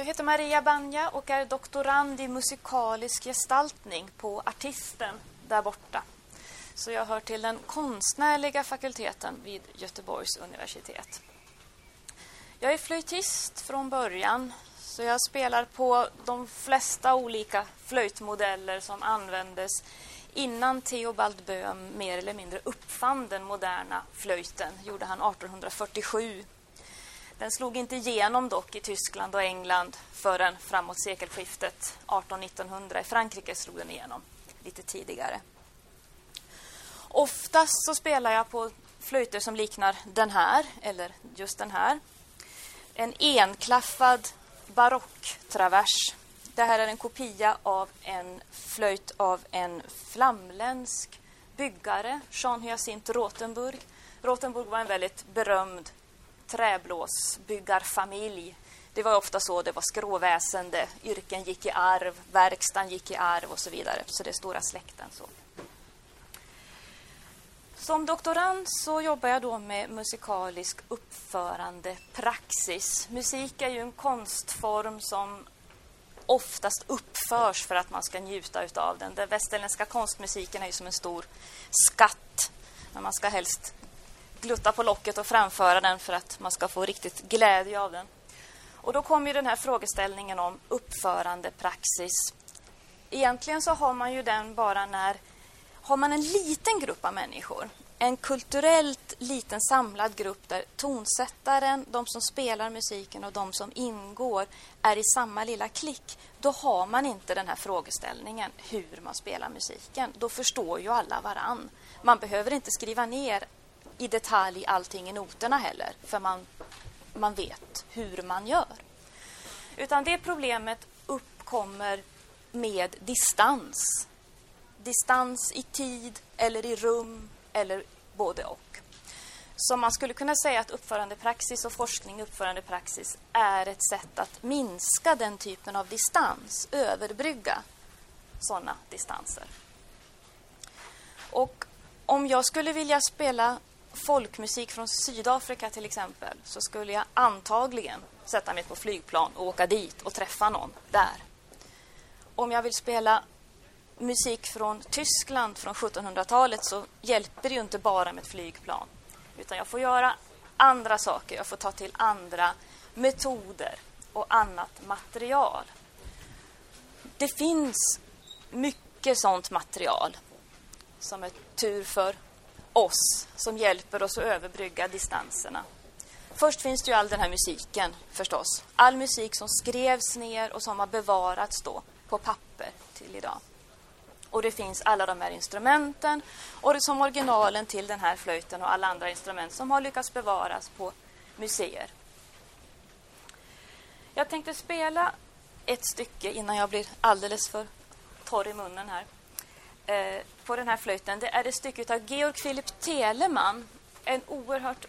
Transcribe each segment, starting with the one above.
Jag heter Maria Banja och är doktorand i musikalisk gestaltning på Artisten där borta. Så jag hör till den konstnärliga fakulteten vid Göteborgs universitet. Jag är flöjtist från början så jag spelar på de flesta olika flöjtmodeller som användes innan Theobald Böhm mer eller mindre uppfann den moderna flöjten. gjorde han 1847 den slog inte igenom dock i Tyskland och England förrän framåt sekelskiftet 1800-1900. I Frankrike slog den igenom lite tidigare. Oftast så spelar jag på flöjter som liknar den här, eller just den här. En enklaffad barocktravers. Det här är en kopia av en flöjt av en flamländsk byggare, Jean Hyacinthe Rothenburg. Rothenburg var en väldigt berömd träblåsbyggarfamilj. Det var ofta så, det var skråväsende, yrken gick i arv, verkstaden gick i arv och så vidare. Så det är stora släkten. så. Som doktorand så jobbar jag då med musikalisk uppförande praxis. Musik är ju en konstform som oftast uppförs för att man ska njuta av den. Den västerländska konstmusiken är ju som en stor skatt. Men man ska helst glutta på locket och framföra den för att man ska få riktigt glädje av den. Och då kommer ju den här frågeställningen om uppförandepraxis. Egentligen så har man ju den bara när har man en liten grupp av människor, en kulturellt liten samlad grupp där tonsättaren, de som spelar musiken och de som ingår är i samma lilla klick, då har man inte den här frågeställningen hur man spelar musiken. Då förstår ju alla varann. Man behöver inte skriva ner i detalj allting i noterna heller, för man, man vet hur man gör. Utan det problemet uppkommer med distans. Distans i tid eller i rum eller både och. Så man skulle kunna säga att uppförandepraxis och forskning i uppförandepraxis är ett sätt att minska den typen av distans, överbrygga sådana distanser. Och om jag skulle vilja spela folkmusik från Sydafrika till exempel så skulle jag antagligen sätta mig på flygplan och åka dit och träffa någon där. Om jag vill spela musik från Tyskland från 1700-talet så hjälper det ju inte bara med ett flygplan. Utan jag får göra andra saker, jag får ta till andra metoder och annat material. Det finns mycket sånt material som är tur för oss som hjälper oss att överbrygga distanserna. Först finns det ju all den här musiken förstås. All musik som skrevs ner och som har bevarats då på papper till idag. Och det finns alla de här instrumenten och det som originalen till den här flöjten och alla andra instrument som har lyckats bevaras på museer. Jag tänkte spela ett stycke innan jag blir alldeles för torr i munnen här. Eh, på den här flöjten det är ett stycke av Georg Philipp Telemann. En oerhört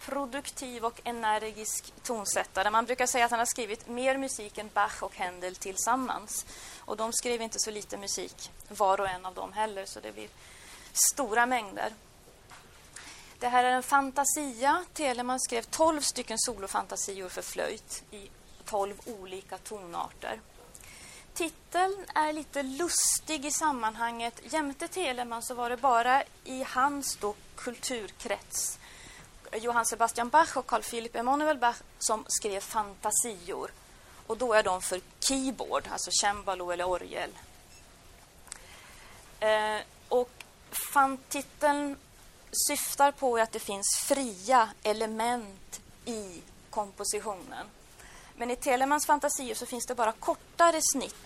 produktiv och energisk tonsättare. Man brukar säga att han har skrivit mer musik än Bach och Händel tillsammans. Och de skrev inte så lite musik, var och en av dem heller, så det blir stora mängder. Det här är en fantasia. Telemann skrev 12 stycken solofantasior för flöjt i 12 olika tonarter. Titeln är lite lustig i sammanhanget. Jämte Telemann så var det bara i hans då kulturkrets Johann Sebastian Bach och Carl Philipp Emanuel Bach som skrev fantasior. Och då är de för keyboard, alltså cembalo eller orgel. Eh, och fantiteln syftar på att det finns fria element i kompositionen. Men i Telemans fantasier så finns det bara kortare snitt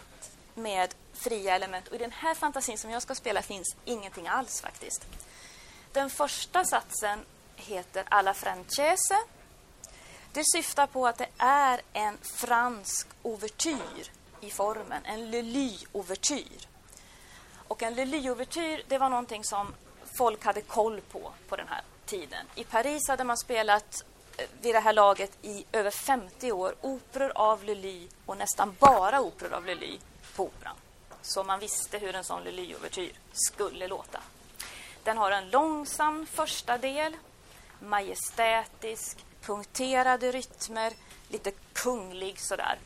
med fria element. Och i den här fantasin som jag ska spela finns ingenting alls faktiskt. Den första satsen heter Alla francese. Det syftar på att det är en fransk ouvertyr i formen, en Lully-ouvertyr. Och en Lully-ouvertyr, det var någonting som folk hade koll på på den här tiden. I Paris hade man spelat eh, vid det här laget i över 50 år operor av Lully och nästan bara operor av Lully på operan. Så man visste hur en sån Lully-ouvertyr skulle låta. Den har en långsam första del, majestätisk, punkterade rytmer, lite kunglig sådär.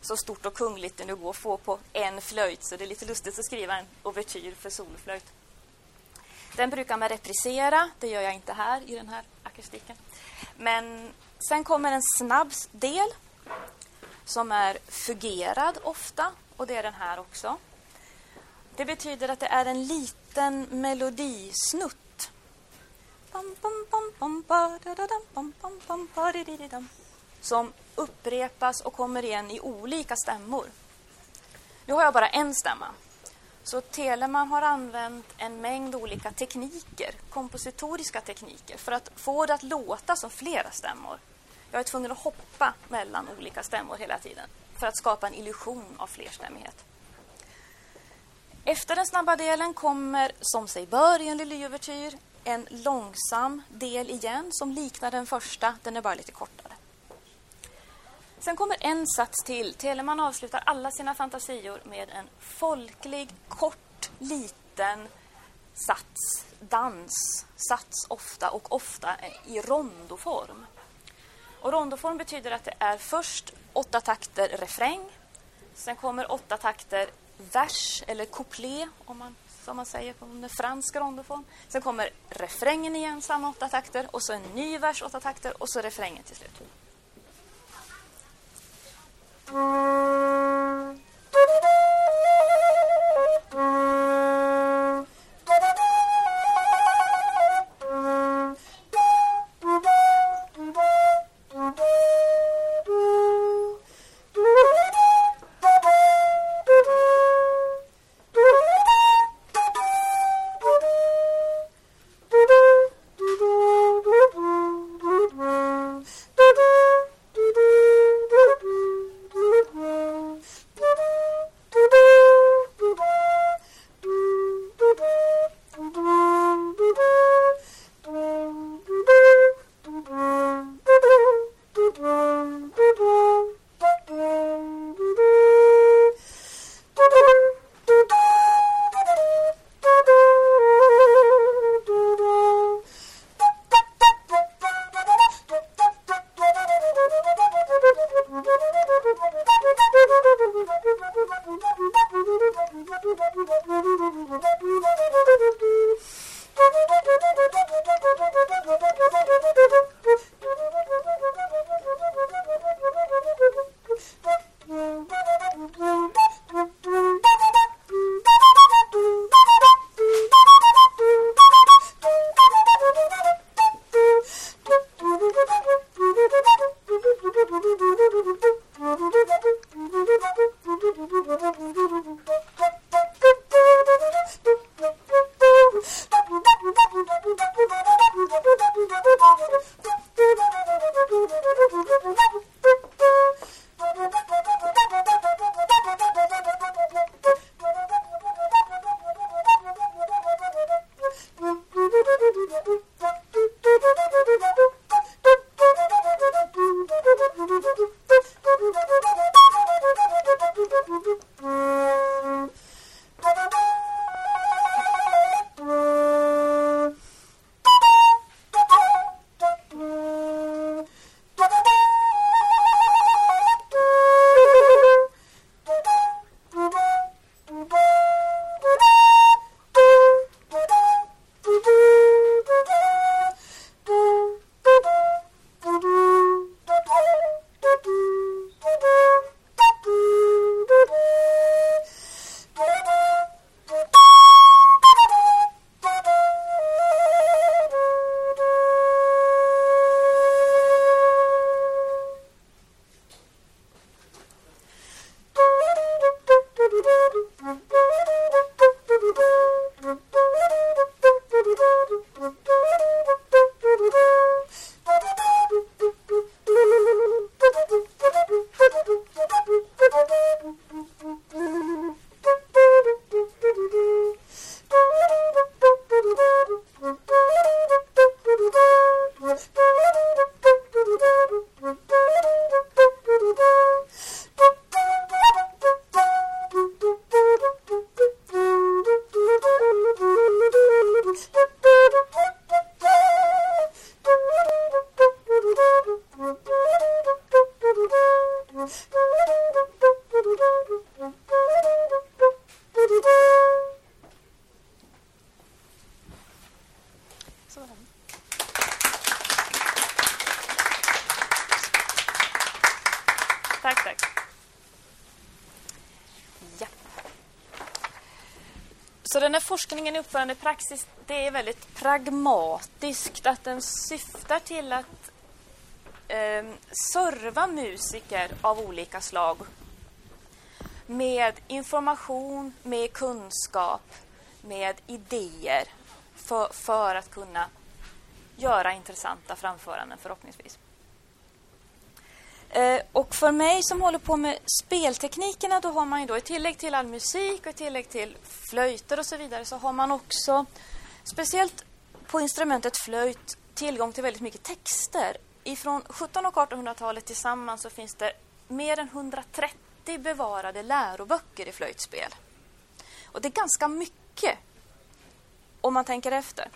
så stort och kungligt det nu går att få på en flöjt så det är lite lustigt att skriva en ouvertyr för solflöjt. Den brukar man reprisera, det gör jag inte här i den här akustiken. Men sen kommer en snabb del som är fugerad ofta och det är den här också. Det betyder att det är en liten melodisnutt. Som upprepas och kommer igen i olika stämmor. Nu har jag bara en stämma. Så Telemann har använt en mängd olika tekniker, kompositoriska tekniker, för att få det att låta som flera stämmor. Jag är tvungen att hoppa mellan olika stämmor hela tiden för att skapa en illusion av flerstämmighet. Efter den snabba delen kommer, som sig bör i en Lilly-övertyr en långsam del igen som liknar den första, den är bara lite kortare. Sen kommer en sats till. Telemann avslutar alla sina fantasior med en folklig, kort, liten sats, dans, sats ofta och ofta i rondoform. Och rondoform betyder att det är först åtta takter refräng. Sen kommer åtta takter vers eller couplet, om man, som man säger på fransk rondoform. Sen kommer refrängen igen, samma åtta takter. Och så en ny vers, åtta takter. Och så refrängen till slut. Mm. Forskningen uppförandepraxis det är väldigt pragmatiskt. Att den syftar till att eh, serva musiker av olika slag med information, med kunskap, med idéer för, för att kunna göra intressanta framföranden förhoppningsvis. Eh, och för mig som håller på med spelteknikerna, då har man ju då i tillägg till all musik och i tillägg till flöjter och så vidare så har man också, speciellt på instrumentet flöjt, tillgång till väldigt mycket texter. Ifrån 1700 och 1800-talet tillsammans så finns det mer än 130 bevarade läroböcker i flöjtspel. Och det är ganska mycket om man tänker efter.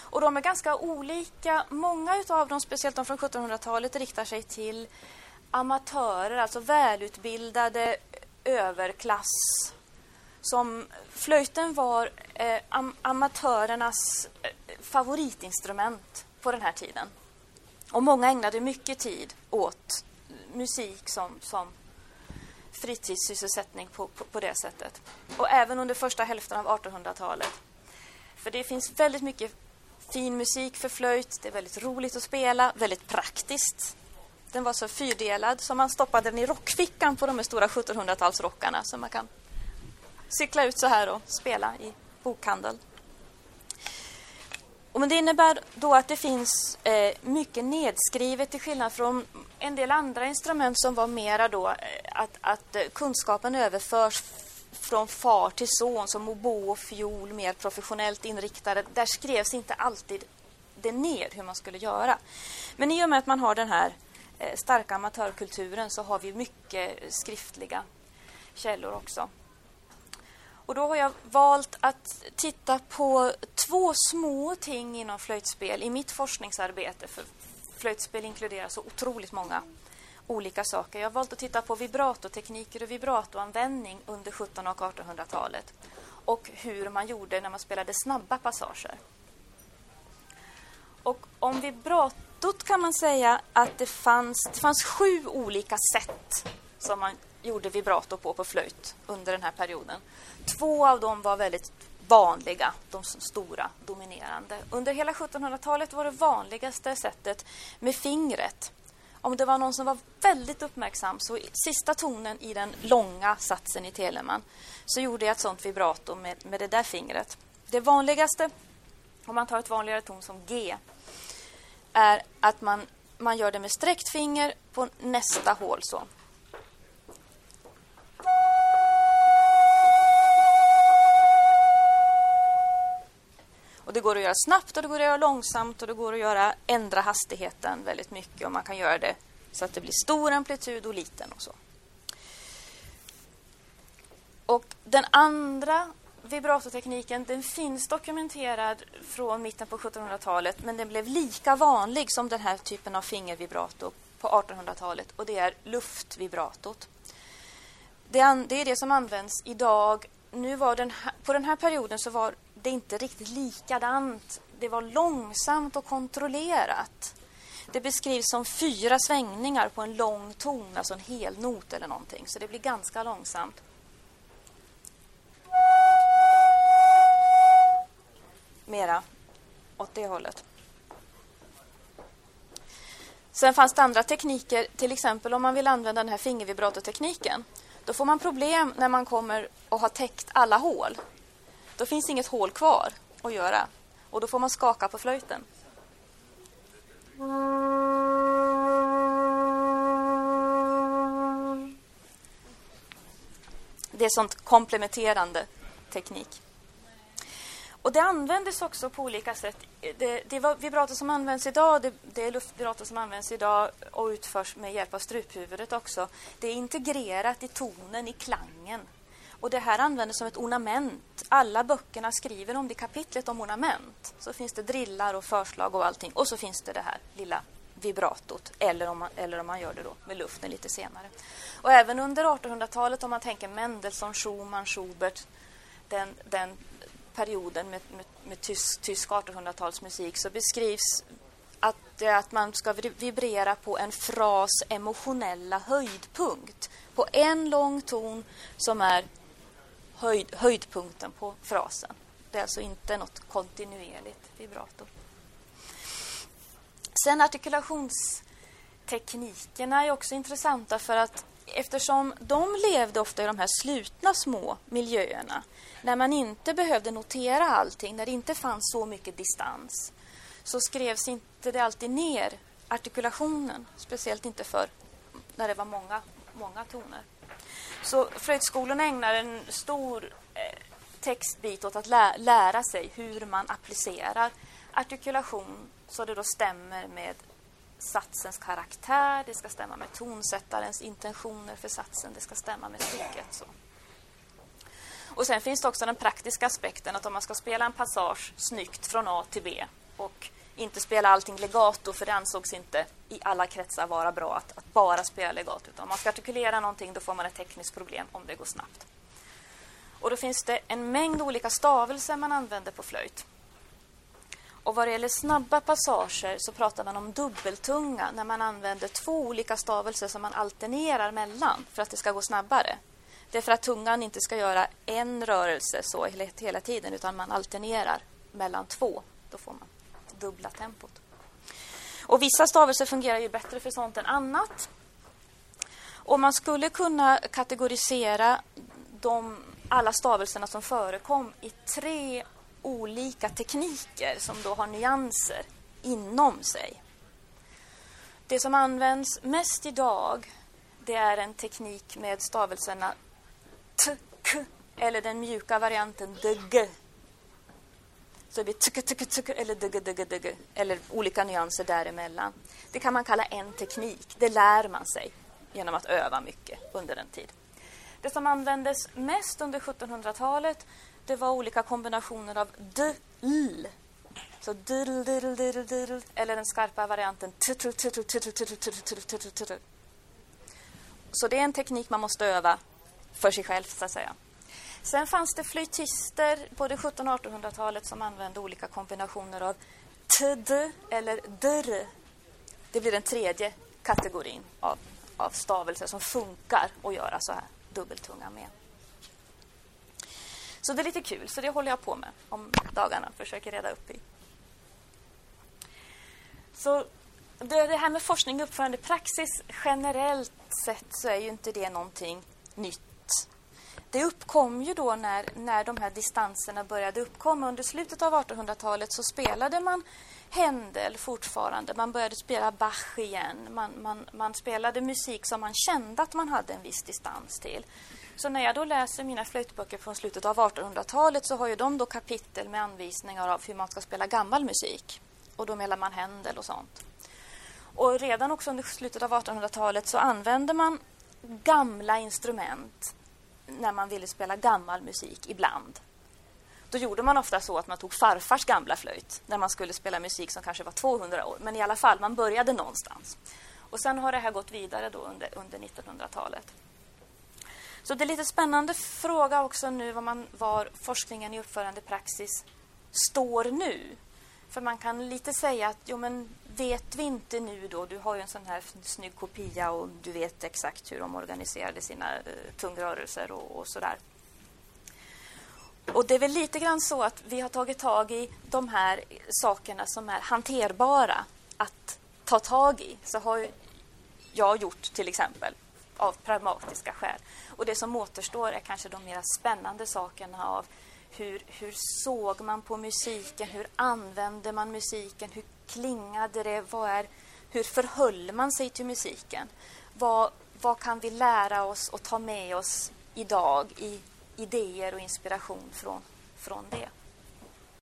Och de är ganska olika. Många av dem, speciellt de från 1700-talet, riktar sig till amatörer, alltså välutbildade överklass. Som flöjten var eh, am amatörernas eh, favoritinstrument på den här tiden. Och många ägnade mycket tid åt musik som, som fritidssysselsättning på, på, på det sättet. Och även under första hälften av 1800-talet. För det finns väldigt mycket fin musik för flöjt. Det är väldigt roligt att spela, väldigt praktiskt. Den var så fyrdelad så man stoppade den i rockfickan på de här stora 1700-talsrockarna så man kan cykla ut så här och spela i bokhandel. Och men det innebär då att det finns eh, mycket nedskrivet till skillnad från en del andra instrument som var mera då eh, att, att eh, kunskapen överförs från far till son som obo och fiol, mer professionellt inriktade. Där skrevs inte alltid det ner hur man skulle göra. Men i och med att man har den här Eh, starka amatörkulturen så har vi mycket skriftliga källor också. Och då har jag valt att titta på två små ting inom flöjtspel i mitt forskningsarbete. För flöjtspel inkluderar så otroligt många olika saker. Jag har valt att titta på vibratotekniker och vibratoanvändning under 1700 och 1800-talet och hur man gjorde när man spelade snabba passager. Och om vibratot kan man säga att det fanns, det fanns sju olika sätt som man gjorde vibrato på på flöjt under den här perioden. Två av dem var väldigt vanliga, de stora, dominerande. Under hela 1700-talet var det vanligaste sättet med fingret om det var någon som var väldigt uppmärksam så i sista tonen i den långa satsen i Telemann så gjorde jag ett sånt vibrato med, med det där fingret. Det vanligaste, om man tar ett vanligare ton som G, är att man, man gör det med sträckt finger på nästa hål så. Och det går att göra snabbt och det går att göra långsamt och det går att göra ändra hastigheten väldigt mycket och man kan göra det så att det blir stor amplitud och liten och så. Och den andra vibratotekniken den finns dokumenterad från mitten på 1700-talet men den blev lika vanlig som den här typen av fingervibrato på 1800-talet och det är luftvibratot. Det är det som används idag. Nu var den här, på den här perioden så var det inte riktigt likadant. Det var långsamt och kontrollerat. Det beskrivs som fyra svängningar på en lång ton, alltså en hel not eller någonting. Så det blir ganska långsamt. Mera åt det hållet. Sen fanns det andra tekniker, till exempel om man vill använda den här fingervibratotekniken. Då får man problem när man kommer och har täckt alla hål. Då finns inget hål kvar att göra. Och då får man skaka på flöjten. Det är sånt komplementerande teknik. Och det användes också på olika sätt. Det, det var vibrato som används idag, det, det är luftvibrato som används idag och utförs med hjälp av struphuvudet också. Det är integrerat i tonen, i klangen. Och det här användes som ett ornament. Alla böckerna skriver om det kapitlet om ornament. Så finns det drillar och förslag och allting. Och så finns det det här lilla vibratot. Eller om man, eller om man gör det då med luften lite senare. Och även under 1800-talet om man tänker Mendelssohn, Schumann, Schubert. Den, den perioden med, med, med tysk, tysk 1800-talsmusik så beskrivs att att man ska vibrera på en fras emotionella höjdpunkt. På en lång ton som är höjd, höjdpunkten på frasen. Det är alltså inte något kontinuerligt vibrato. Sen artikulationsteknikerna är också intressanta för att eftersom de levde ofta i de här slutna små miljöerna när man inte behövde notera allting, när det inte fanns så mycket distans så skrevs inte det alltid ner artikulationen, speciellt inte för när det var många, många toner. Så flöjtskolorna ägnar en stor eh, textbit åt att lä lära sig hur man applicerar artikulation så det då stämmer med satsens karaktär, det ska stämma med tonsättarens intentioner för satsen, det ska stämma med stycket. Så. Och sen finns det också den praktiska aspekten att om man ska spela en passage snyggt från A till B och inte spela allting legato för det ansågs inte i alla kretsar vara bra att, att bara spela legato. Utan om man ska artikulera någonting då får man ett tekniskt problem om det går snabbt. Och då finns det en mängd olika stavelser man använder på flöjt. Och vad det gäller snabba passager så pratar man om dubbeltunga när man använder två olika stavelser som man alternerar mellan för att det ska gå snabbare. Det är för att tungan inte ska göra en rörelse så hela tiden utan man alternerar mellan två. Då får man dubbla tempot. Och vissa stavelser fungerar ju bättre för sånt än annat. Och man skulle kunna kategorisera de, alla stavelserna som förekom i tre olika tekniker som då har nyanser inom sig. Det som används mest idag det är en teknik med stavelserna t, k eller den mjuka varianten dg. Så det blir tk, tk, tk eller dg, dg, dg eller olika nyanser däremellan. Det kan man kalla en teknik. Det lär man sig genom att öva mycket under en tid. Det som användes mest under 1700-talet det var olika kombinationer av d, l. Så diddle, diddle, diddle, diddle, eller den skarpa varianten Så det är en teknik man måste öva för sig själv, så att säga. Sen fanns det flöjtister både 1700 och 1800-talet som använde olika kombinationer av td eller dr. Det blir den tredje kategorin av, av stavelser som funkar att göra så här dubbeltunga med. Så det är lite kul, så det håller jag på med om dagarna, försöker reda upp i. Så det här med forskning och uppförande praxis generellt sett så är ju inte det någonting nytt. Det uppkom ju då när, när de här distanserna började uppkomma. Under slutet av 1800-talet så spelade man Händel fortfarande. Man började spela Bach igen. Man, man, man spelade musik som man kände att man hade en viss distans till. Så när jag då läser mina flöjtböcker från slutet av 1800-talet så har ju de då kapitel med anvisningar av hur man ska spela gammal musik. Och då menar man Händel och sånt. Och redan också under slutet av 1800-talet så använde man gamla instrument när man ville spela gammal musik ibland. Då gjorde man ofta så att man tog farfars gamla flöjt när man skulle spela musik som kanske var 200 år. Men i alla fall, man började någonstans. Och sen har det här gått vidare då under, under 1900-talet. Så det är lite spännande fråga också nu var, man, var forskningen i uppförande praxis står nu. För man kan lite säga att jo men vet vi inte nu då, du har ju en sån här snygg kopia och du vet exakt hur de organiserade sina uh, tungrörelser och, och sådär. Och det är väl lite grann så att vi har tagit tag i de här sakerna som är hanterbara att ta tag i. Så har jag gjort till exempel av pragmatiska skäl. Och det som återstår är kanske de mer spännande sakerna av hur, hur såg man på musiken? Hur använde man musiken? Hur klingade det? Vad är, hur förhöll man sig till musiken? Vad, vad kan vi lära oss och ta med oss idag i idéer och inspiration från, från det?